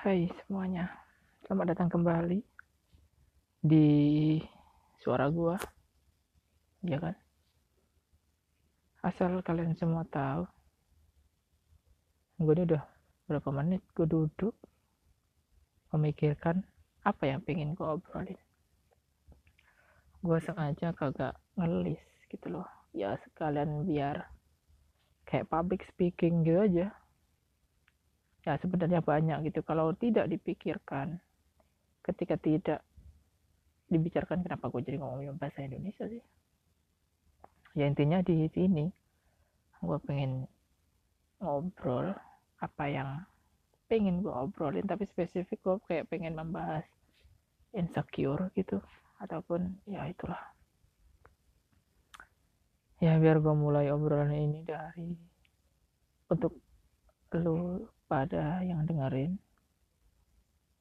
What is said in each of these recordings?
Hai semuanya, selamat datang kembali di suara gua, ya kan? Asal kalian semua tahu, gue ini udah berapa menit gue duduk memikirkan apa yang pengen gue obrolin. Gue sengaja kagak ngelis gitu loh, ya sekalian biar kayak public speaking gitu aja ya sebenarnya banyak gitu. Kalau tidak dipikirkan ketika tidak dibicarakan kenapa gue jadi ngomongin bahasa Indonesia sih? Ya intinya di sini gue pengen ngobrol apa yang pengen gue obrolin tapi spesifik gue kayak pengen membahas insecure gitu ataupun ya itulah. Ya biar gue mulai obrolan ini dari untuk lu pada yang dengerin.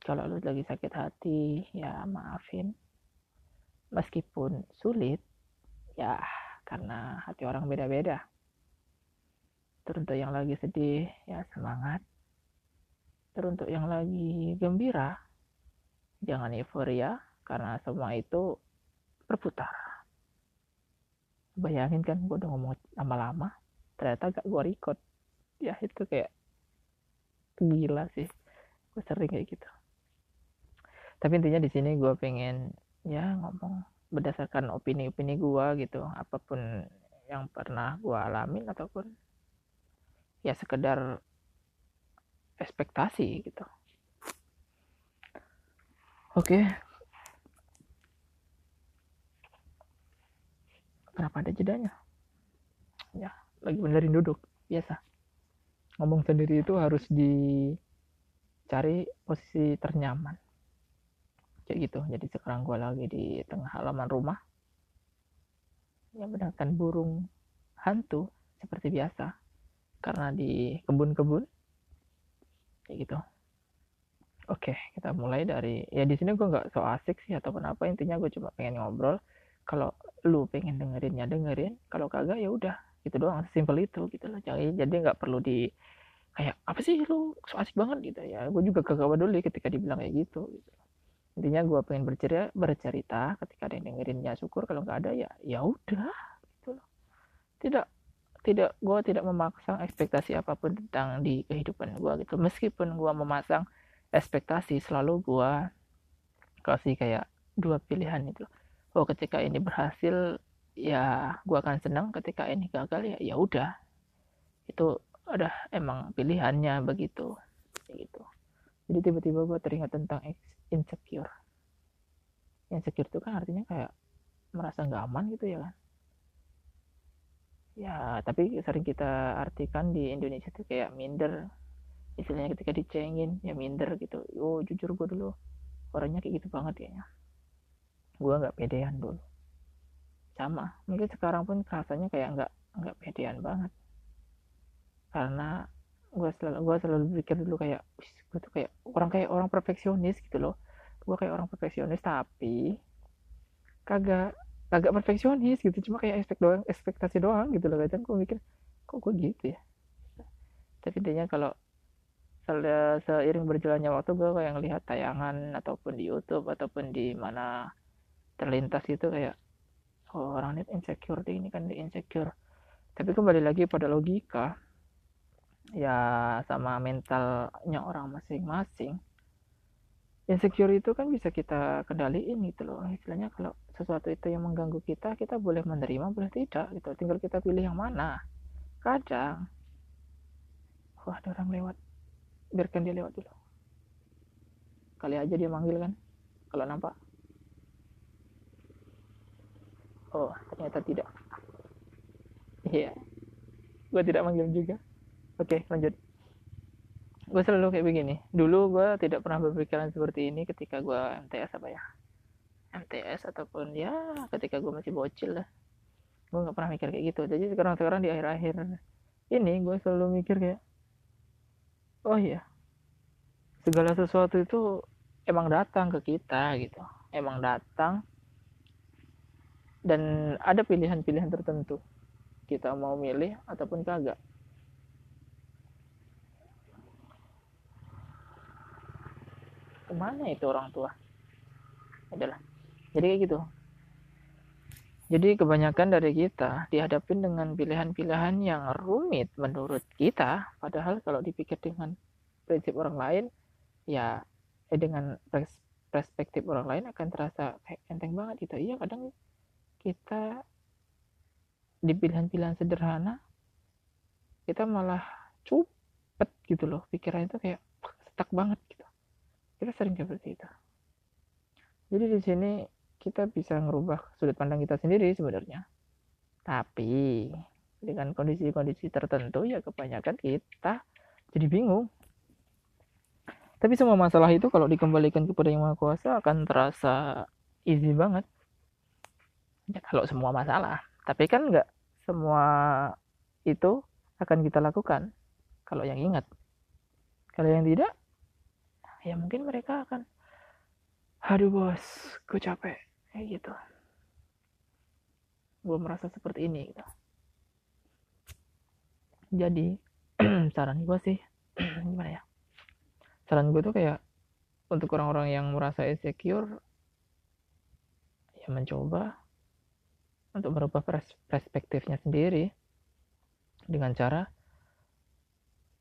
Kalau lu lagi sakit hati ya maafin. Meskipun sulit ya karena hati orang beda-beda. Teruntuk yang lagi sedih ya semangat. Teruntuk yang lagi gembira jangan euforia karena semua itu berputar. Bayangin kan gue udah ngomong lama-lama ternyata gak gue record. Ya itu kayak gila sih. Gue sering kayak gitu. Tapi intinya di sini gue pengen ya ngomong berdasarkan opini-opini gue gitu. Apa pun yang pernah gue alamin ataupun ya sekedar ekspektasi gitu. Oke. Kenapa ada jedanya? Ya lagi benerin duduk biasa ngomong sendiri itu harus dicari posisi ternyaman. Kayak gitu. Jadi sekarang gue lagi di tengah halaman rumah. Ya mendengarkan burung hantu seperti biasa. Karena di kebun-kebun. Kayak gitu. Oke kita mulai dari ya di sini gue nggak so asik sih ataupun apa. Intinya gue cuma pengen ngobrol. Kalau lu pengen dengerin ya dengerin. Kalau kagak ya udah gitu doang simple itu gitu loh jadi jadi nggak perlu di kayak apa sih lu? So asik banget gitu. Ya gue juga kagak peduli ketika dibilang kayak gitu, gitu. intinya gue pengen bercerita bercerita ketika ada yang dengerin ya syukur kalau nggak ada ya ya udah gitu loh. Tidak tidak gue tidak memaksa ekspektasi apa pun tentang di kehidupan gue gitu. Meskipun gue memasang ekspektasi selalu gue kasih kayak dua pilihan itu oh ketika ini berhasil ya gue akan senang ketika ini gagal ya ya udah. Itu ada emang pilihannya begitu. Gitu. Jadi tiba-tiba gue teringat tentang insecure. Insecure itu kan artinya kayak merasa nggak aman gitu ya kan? Ya tapi sering kita artikan di Indonesia tuh kayak minder. Istilahnya ketika dicengin ya minder gitu. Oh jujur gue dulu orangnya kayak gitu banget kayaknya. Gue nggak pedean dulu sama. Mungkin sekarang pun rasanya kayak nggak nggak pedean banget. Karena gue selalu gue selalu berpikir dulu kayak gue tuh kayak orang kayak orang perfeksionis gitu loh. Gue kayak orang perfeksionis tapi kagak kagak perfeksionis gitu. Cuma kayak ekspekt doang ekspektasi doang gitu loh. Kadang gue mikir kok gue gitu ya? Tapi intinya kalau seiring berjalannya waktu gue kayak ngelihat tayangan ataupun di YouTube ataupun di mana terlintas itu kayak orang ini insecure deh ini kan dia insecure. Tapi kembali lagi pada logika. Ya sama mentalnya orang masing-masing. Insecure itu kan bisa kita kendaliin gitu loh. Istilahnya kalau sesuatu itu yang mengganggu kita kita boleh menerima boleh tidak gitu. Tinggal kita pilih yang mana. Kadang wah ada orang lewat. Biarkan dia lewat dulu. Kali aja dia manggil kan. Kalau nampak oh ternyata tidak. Iya. Yeah. gue tidak manggil juga. Oke lanjut. Gue selalu kayak begini. Dulu gue tidak pernah berpikiran seperti ini ketika gue MTS apa ya? MTS ataupun ya ketika gue masih bocil lah. Gue nggak pernah mikir kayak gitu. Jadi sekarang sekarang di akhir-akhir ini gue selalu mikir kayak oh iya segala sesuatu itu emang datang ke kita gitu. Emang datang dan ada pilihan-pilihan tertentu. Kita mau milih ataupun kagak. Ke mana itu orang tua? Adalah. Jadi kayak gitu. Jadi kebanyakan dari kita dihadapin dengan pilihan-pilihan yang rumit menurut kita. Padahal kalau dipikir dengan prinsip orang lain ya eh dengan perspektif orang lain akan terasa kayak enteng banget gitu iya kadang kita di pilihan-pilihan sederhana kita malah cupet gitu loh. Pikiran itu kayak stuck banget gitu. Kita sering seperti itu. Jadi di sini kita bisa ngerubah sudut pandang kita sendiri sebenarnya. Tapi dengan kondisi-kondisi tertentu ya kebanyakan kita jadi bingung. Tapi semua masalah itu kalau dikembalikan kepada yang maha kuasa akan terasa easy banget ya kalau semua masalah. Tapi kan nggak semua itu akan kita lakukan. Kalau yang ingat. Kalau yang tidak ya mungkin mereka akan aduh bos gue capek. Kayak gitu. Gue merasa seperti ini gitu. Jadi saran gue sih gimana ya? Saran gue tuh kayak untuk orang-orang yang merasa insecure ya mencoba untuk merubah perspektifnya sendiri dengan cara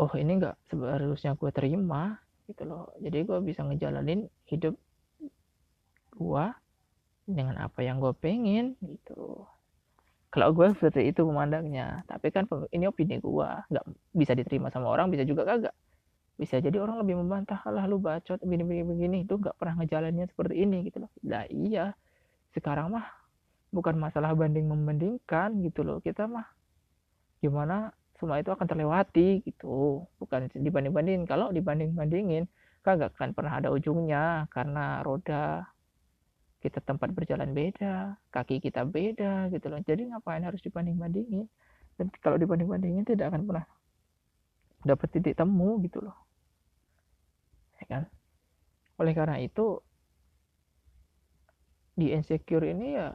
oh ini nggak seharusnya gue terima gitu loh. Jadi gue bisa ngejalanin hidup gue dengan apa yang gue pengen gitu. Kalau gue seperti itu memandangnya tapi kan ini opini gue nggak bisa diterima sama orang bisa juga kagak. Bisa jadi orang lebih membantah lah lu bacot begini begini begini itu nggak pernah ngejalannya seperti ini gitu loh. Lah iya sekarang mah bukan masalah banding membandingkan gitu loh. Kita mah gimana semua itu akan terlewati gitu. Bukan dibanding-bandingin. Kalau dibanding-bandingin kagak akan pernah ada ujungnya. Karena roda kita tempat berjalan beda kaki kita beda gitu loh. Jadi ngapain harus dibanding-bandingin? Dan kalau dibanding-bandingin tidak akan pernah dapat titik temu gitu loh. Ya kan? Oleh karena itu di insecure ini ya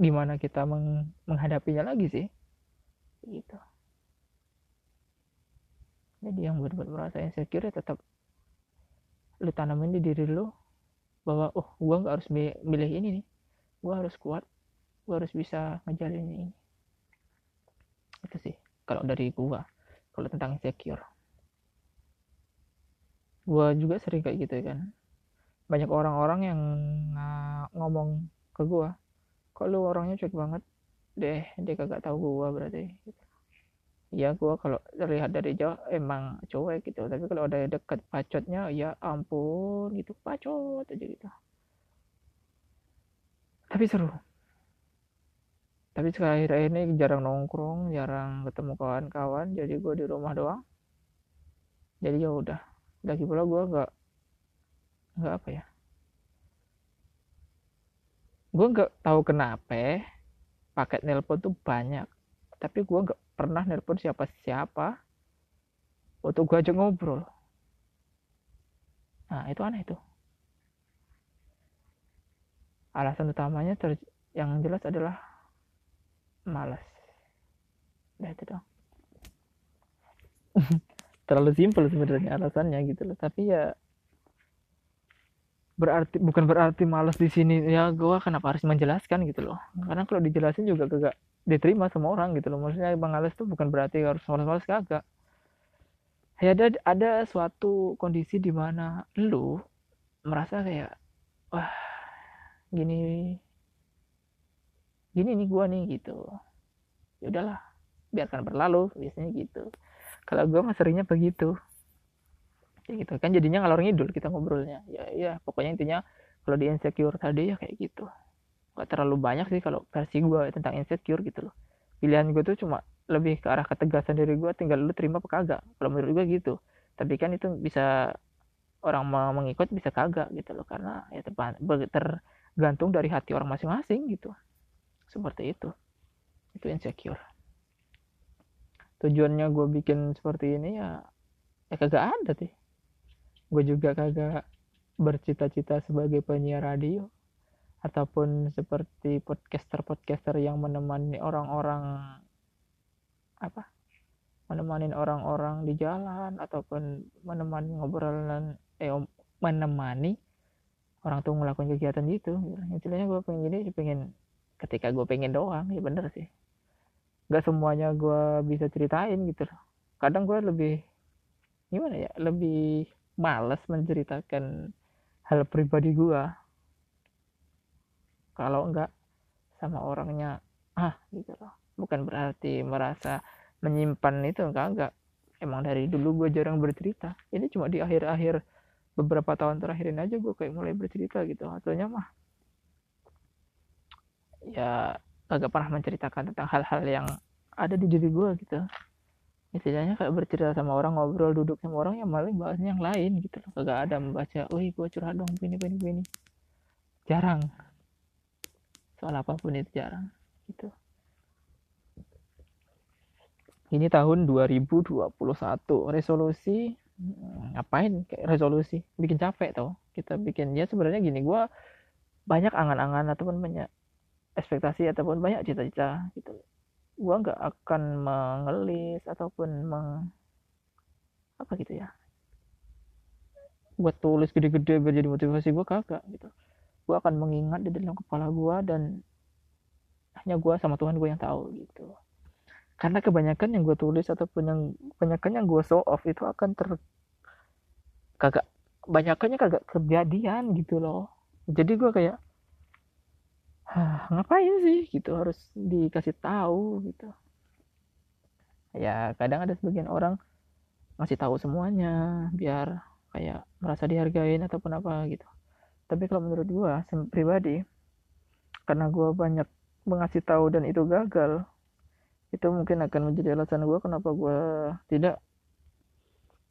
gimana kita meng menghadapinya lagi sih. Gitu. Jadi yang buat-buat merasa insecure ya tetap lu tanamin di diri lu bahwa oh gua nggak harus milih ini nih. Gua harus kuat. Gua harus bisa ngejalin ini. Itu sih kalau dari gua kalau tentang insecure. Gua juga sering kayak gitu kan. Banyak orang-orang yang ngomong ke gua kok lu orangnya cuek banget? Deh dia kagak tahu gua berarti. Ya gua kalau terlihat dari jauh emang cuek gitu. Tapi kalau ada dekat pacotnya ya ampun gitu. Pacot aja gitu. Tapi seru. Tapi sekarang akhir ini jarang nongkrong jarang ketemu kawan-kawan. Jadi gue di rumah doang. Jadi ya udah. Lagi pula gue nggak nggak apa ya gue nggak tahu kenapa paket nelpon tuh banyak tapi gue nggak pernah nelpon siapa siapa untuk gue aja ngobrol. Nah itu aneh itu alasan utamanya ter yang jelas adalah malas. Nah itu dong terlalu simpel sebenarnya alasannya gitu loh. Tapi ya berarti bukan berarti malas di sini. Ya gue kenapa harus menjelaskan gitu loh. Karena kalau dijelasin juga gak diterima sama orang gitu loh. Maksudnya bang Ales tuh bukan berarti harus malas-malas kagak. Ya ada ada suatu kondisi di mana lu merasa kayak wah gini gini nih gue nih gitu. Ya udahlah biarkan berlalu biasanya gitu. Kalau gue mah seringnya begitu ya gitu. Kan jadinya ngalor ngidul kita ngobrolnya. Ya ya pokoknya intinya kalau di insecure tadi ya kayak gitu. Gak terlalu banyak sih kalau versi gue tentang insecure gitu loh. Pilihan gue tuh cuma lebih ke arah ketegasan dari gue tinggal lu terima apa kagak. Kalau menurut gue gitu. Tapi kan itu bisa orang mau mengikut bisa kagak gitu loh. Karena ya tergantung dari hati orang masing-masing gitu. Seperti itu. Itu insecure. Tujuannya gue bikin seperti ini ya ya kagak ada sih gue juga kagak bercita-cita sebagai penyiar radio ataupun seperti podcaster-podcaster yang menemani orang-orang apa menemani orang-orang di jalan ataupun menemani ngobrolan eh menemani orang tuh ngelakuin kegiatan gitu. Istilahnya gue pengen gini pengen ketika gue pengen doang ya bener sih. Nggak semuanya gue bisa ceritain gitu loh. Kadang gue lebih gimana ya lebih males menceritakan hal pribadi gue kalau enggak sama orangnya ah gitu loh. Bukan berarti merasa menyimpan itu enggak enggak. Emang dari dulu gue jarang bercerita. Ini cuma di akhir-akhir beberapa tahun terakhir ini aja gue kayak mulai bercerita gitu. Hasilnya mah ya agak pernah menceritakan tentang hal-hal yang ada di diri gue gitu istilahnya kayak bercerita sama orang ngobrol duduk sama orang yang malah bahasnya yang lain gitu loh. Kagak ada membaca wih gue curhat dong begini begini begini jarang. Soal apa pun itu jarang gitu. Ini tahun 2021 resolusi hmm, ngapain kayak resolusi? Bikin capek tau kita bikin ya sebenarnya gini gue banyak angan-angan ataupun banyak ekspektasi ataupun banyak cita-cita gitu gue nggak akan mengelis ataupun meng apa gitu ya? Buat tulis gede-gede biar jadi motivasi gue kagak gitu. Gue akan mengingat di dalam kepala gue dan hanya gue sama Tuhan gue yang tahu gitu. Karena kebanyakan yang gue tulis ataupun yang kebanyakan yang gue show off itu akan ter kagak banyakannya kagak kejadian gitu loh. Jadi gue kayak ngapain sih? Gitu harus dikasih tahu gitu. Ya kadang ada sebagian orang masih tahu semuanya biar kayak merasa dihargain ataupun apa gitu. Tapi kalau menurut gue pribadi karena gue banyak mengasih tahu dan itu gagal itu mungkin akan menjadi alasan gue kenapa gue tidak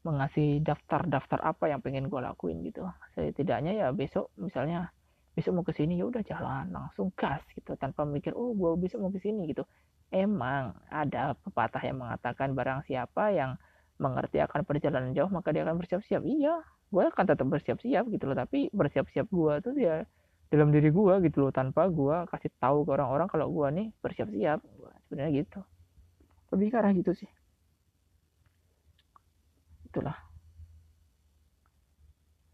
mengasih daftar-daftar apa yang pengen gue lakuin gitu. Saya tidaknya ya besok misalnya besok mau ke sini ya udah jalan langsung gas gitu tanpa mikir oh gue besok mau ke sini gitu. Emang ada pepatah yang mengatakan barang siapa yang mengerti akan perjalanan jauh maka dia akan bersiap-siap. Iya gue akan tetap bersiap-siap gitu loh tapi bersiap-siap gue tuh ya dalam diri gue gitu loh tanpa gue kasih tahu ke orang-orang kalau gue nih bersiap-siap. Sebenarnya gitu. Lebih ke gitu sih. Itulah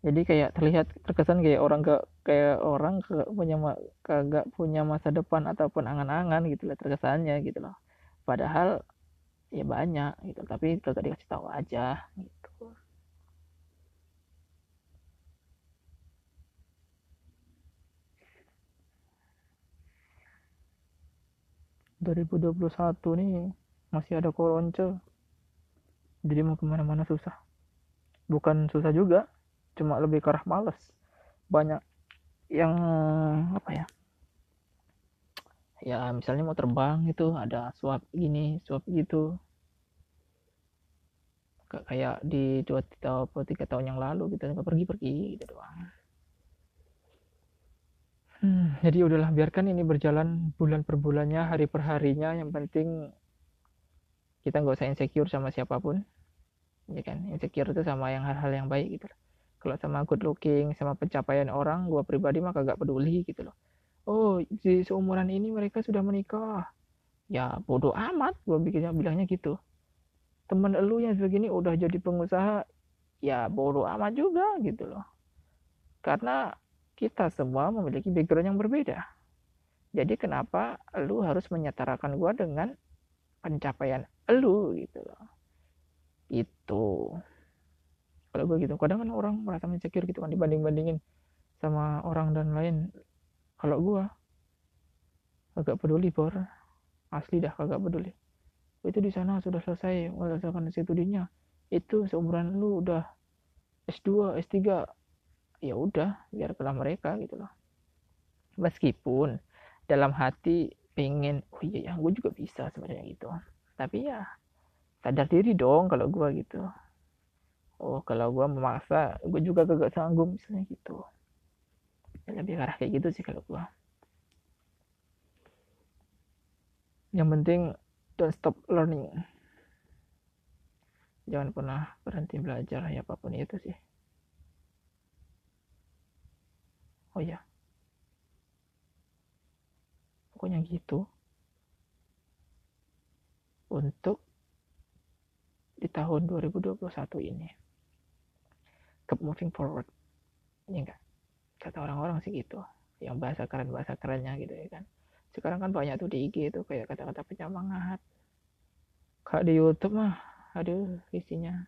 jadi kayak terlihat terkesan kayak orang gak kayak orang gak punya kagak punya masa depan ataupun angan-angan gitu lah terkesannya gitu loh. Padahal ya banyak gitu tapi kagak dikasih tahu aja gitu. Satu nih masih ada koronce. Jadi mau ke mana-mana susah. Bukan susah juga cuma lebih ke arah males. Banyak yang apa ya ya misalnya mau terbang itu ada swab gini swab gitu. Kayak di dua atau tiga tahun yang lalu gitu pergi pergi gitu doang. Hmm, jadi udahlah biarkan ini berjalan bulan per bulannya hari per harinya yang penting kita nggak usah insecure sama siapa pun. Ya kan? Insecure itu sama yang hal-hal yang baik gitu kalau sama good looking sama pencapaian orang gue pribadi mah kagak peduli gitu loh. Oh di seumuran ini mereka sudah menikah. Ya bodoh amat gue bikinnya bilangnya gitu. Temen elu yang begini udah jadi pengusaha ya bodoh amat juga gitu loh. Karena kita semua memiliki background yang berbeda. Jadi kenapa lu harus menyetarakan gue dengan pencapaian elu gitu loh. Itu kalau gue gitu. Kadang kan orang merasa insecure gitu kan dibanding bandingin sama orang dan lain. Kalau gue agak peduli bor. Asli dah kagak peduli. Itu di sana sudah selesai menyelesaikan studinya. Itu seumuran lu udah S2 S3 ya udah biar kelah mereka gitu loh. Meskipun dalam hati pengen oh iya ya gue juga bisa sebenarnya gitu. Tapi ya sadar diri dong kalau gue gitu oh kalau gue memaksa gue juga gak sanggup misalnya gitu. Ya, lebih arah kayak gitu sih kalau gue yang penting don't stop learning. Jangan pernah berhenti belajar ya apa pun itu sih. Oh ya pokoknya gitu. Untuk di tahun 2021 ini keep moving forward. Ini enggak kata orang-orang sih gitu. Yang bahasa keren bahasa kerennya gitu ya kan. Sekarang kan banyak tuh di IG itu kayak kata-kata penyemangat kalau di YouTube mah aduh isinya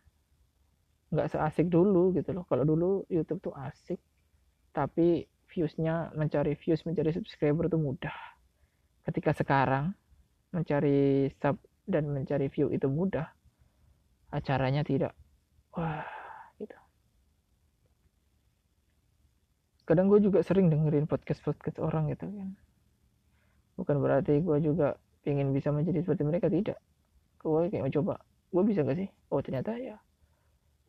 nggak seasik dulu gitu loh. Kalau dulu YouTube tuh asik tapi viewsnya mencari views mencari subscriber tuh mudah. Ketika sekarang mencari sub dan mencari view itu mudah. Acaranya tidak. Wah gitu kadang gue juga sering dengerin podcast podcast orang gitu kan. Bukan berarti gue juga ingin bisa menjadi seperti mereka tidak. Gue kayak mau coba gue bisa gak sih? Oh ternyata ya.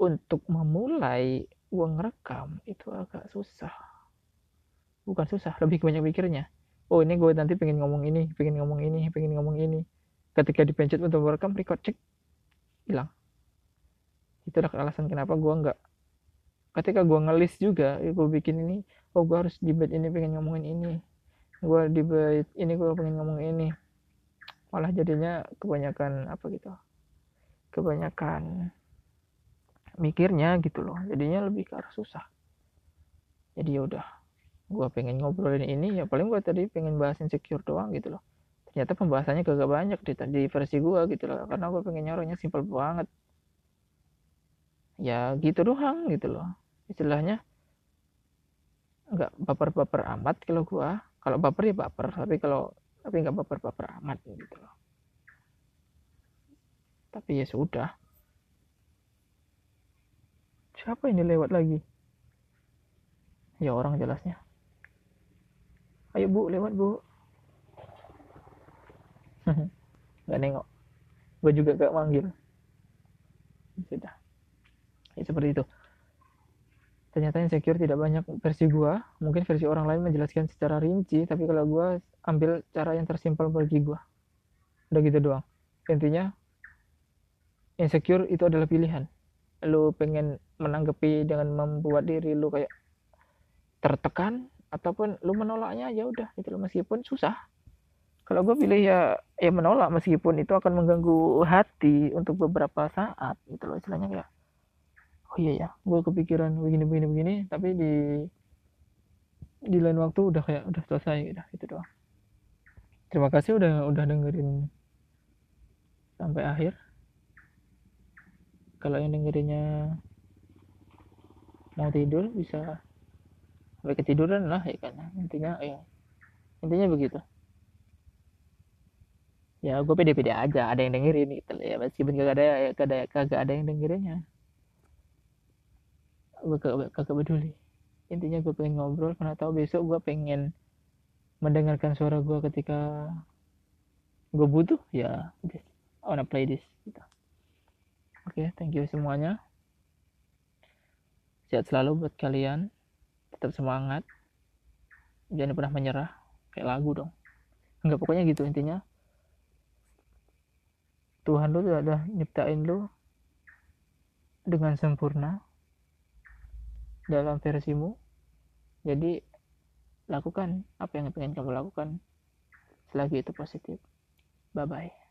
Untuk memulai gue ngerekam itu agak susah. Bukan susah lebih banyak pikirnya oh ini gue nanti pengen ngomong ini pengen ngomong ini pengen ngomong ini. Ketika dipencet untuk merekam record cek hilang. Itulah alasan kenapa gue nggak ketika gue ngelis juga ya gue bikin ini oh gue harus di ini pengen ngomongin ini. Gue di ini gue pengen ngomong ini. Malah jadinya kebanyakan apa gitu kebanyakan mikirnya gitu loh. Jadinya lebih ke arah susah. Jadi ya udah gue pengen ngobrolin ini ya paling gue tadi pengen bahas insecure doang gitu loh. Ternyata pembahasannya gak banyak di, di versi gue gitu loh. Karena gue pengen orangnya simpel banget. Ya gitu doang gitu loh istilahnya nggak baper-baper amat kalau gua. Kalau baper ya baper tapi kalau tapi nggak baper-baper amat gitu loh. Tapi ya sudah. Siapa ini lewat lagi? Ya orang jelasnya. Ayo bu lewat bu. Nggak nengok. Gue juga gak manggil. Sudah. Ya, seperti itu ternyata insecure tidak banyak versi gua. Mungkin versi orang lain menjelaskan secara rinci tapi kalau gua ambil cara yang tersimpel bagi gua. Udah gitu doang. Intinya insecure itu adalah pilihan. Lu pengen menanggapi dengan membuat diri lu kayak tertekan ataupun lu menolaknya ya udah itu meskipun susah. Kalau gue pilih ya ya menolak meskipun itu akan mengganggu hati untuk beberapa saat gitu loh istilahnya kayak iya ya gue kepikiran begini begini begini tapi di di lain waktu udah kayak udah selesai gitu itu doang. Terima kasih udah udah dengerin sampai akhir. Kalau yang dengerinnya mau tidur bisa sampai ketiduran lah ya kan. Intinya ya intinya begitu. Ya gue pede-pede aja ada yang dengerin gitu. Ya meskipun kagak ada kagak kagak ada yang dengerinnya gue kagak peduli. Intinya gue pengen ngobrol karena tahu besok gue pengen mendengarkan suara gue ketika gue butuh ya just I wanna play this gitu. oke okay, thank you semuanya. Sehat selalu buat kalian. Tetap semangat. Jangan pernah menyerah. Kayak lagu dong. Enggak pokoknya gitu intinya. Tuhan lu udah nyiptain lu dengan sempurna dalam versimu. Jadi lakukan apa yang ingin kamu lakukan. Selagi itu positif. Bye bye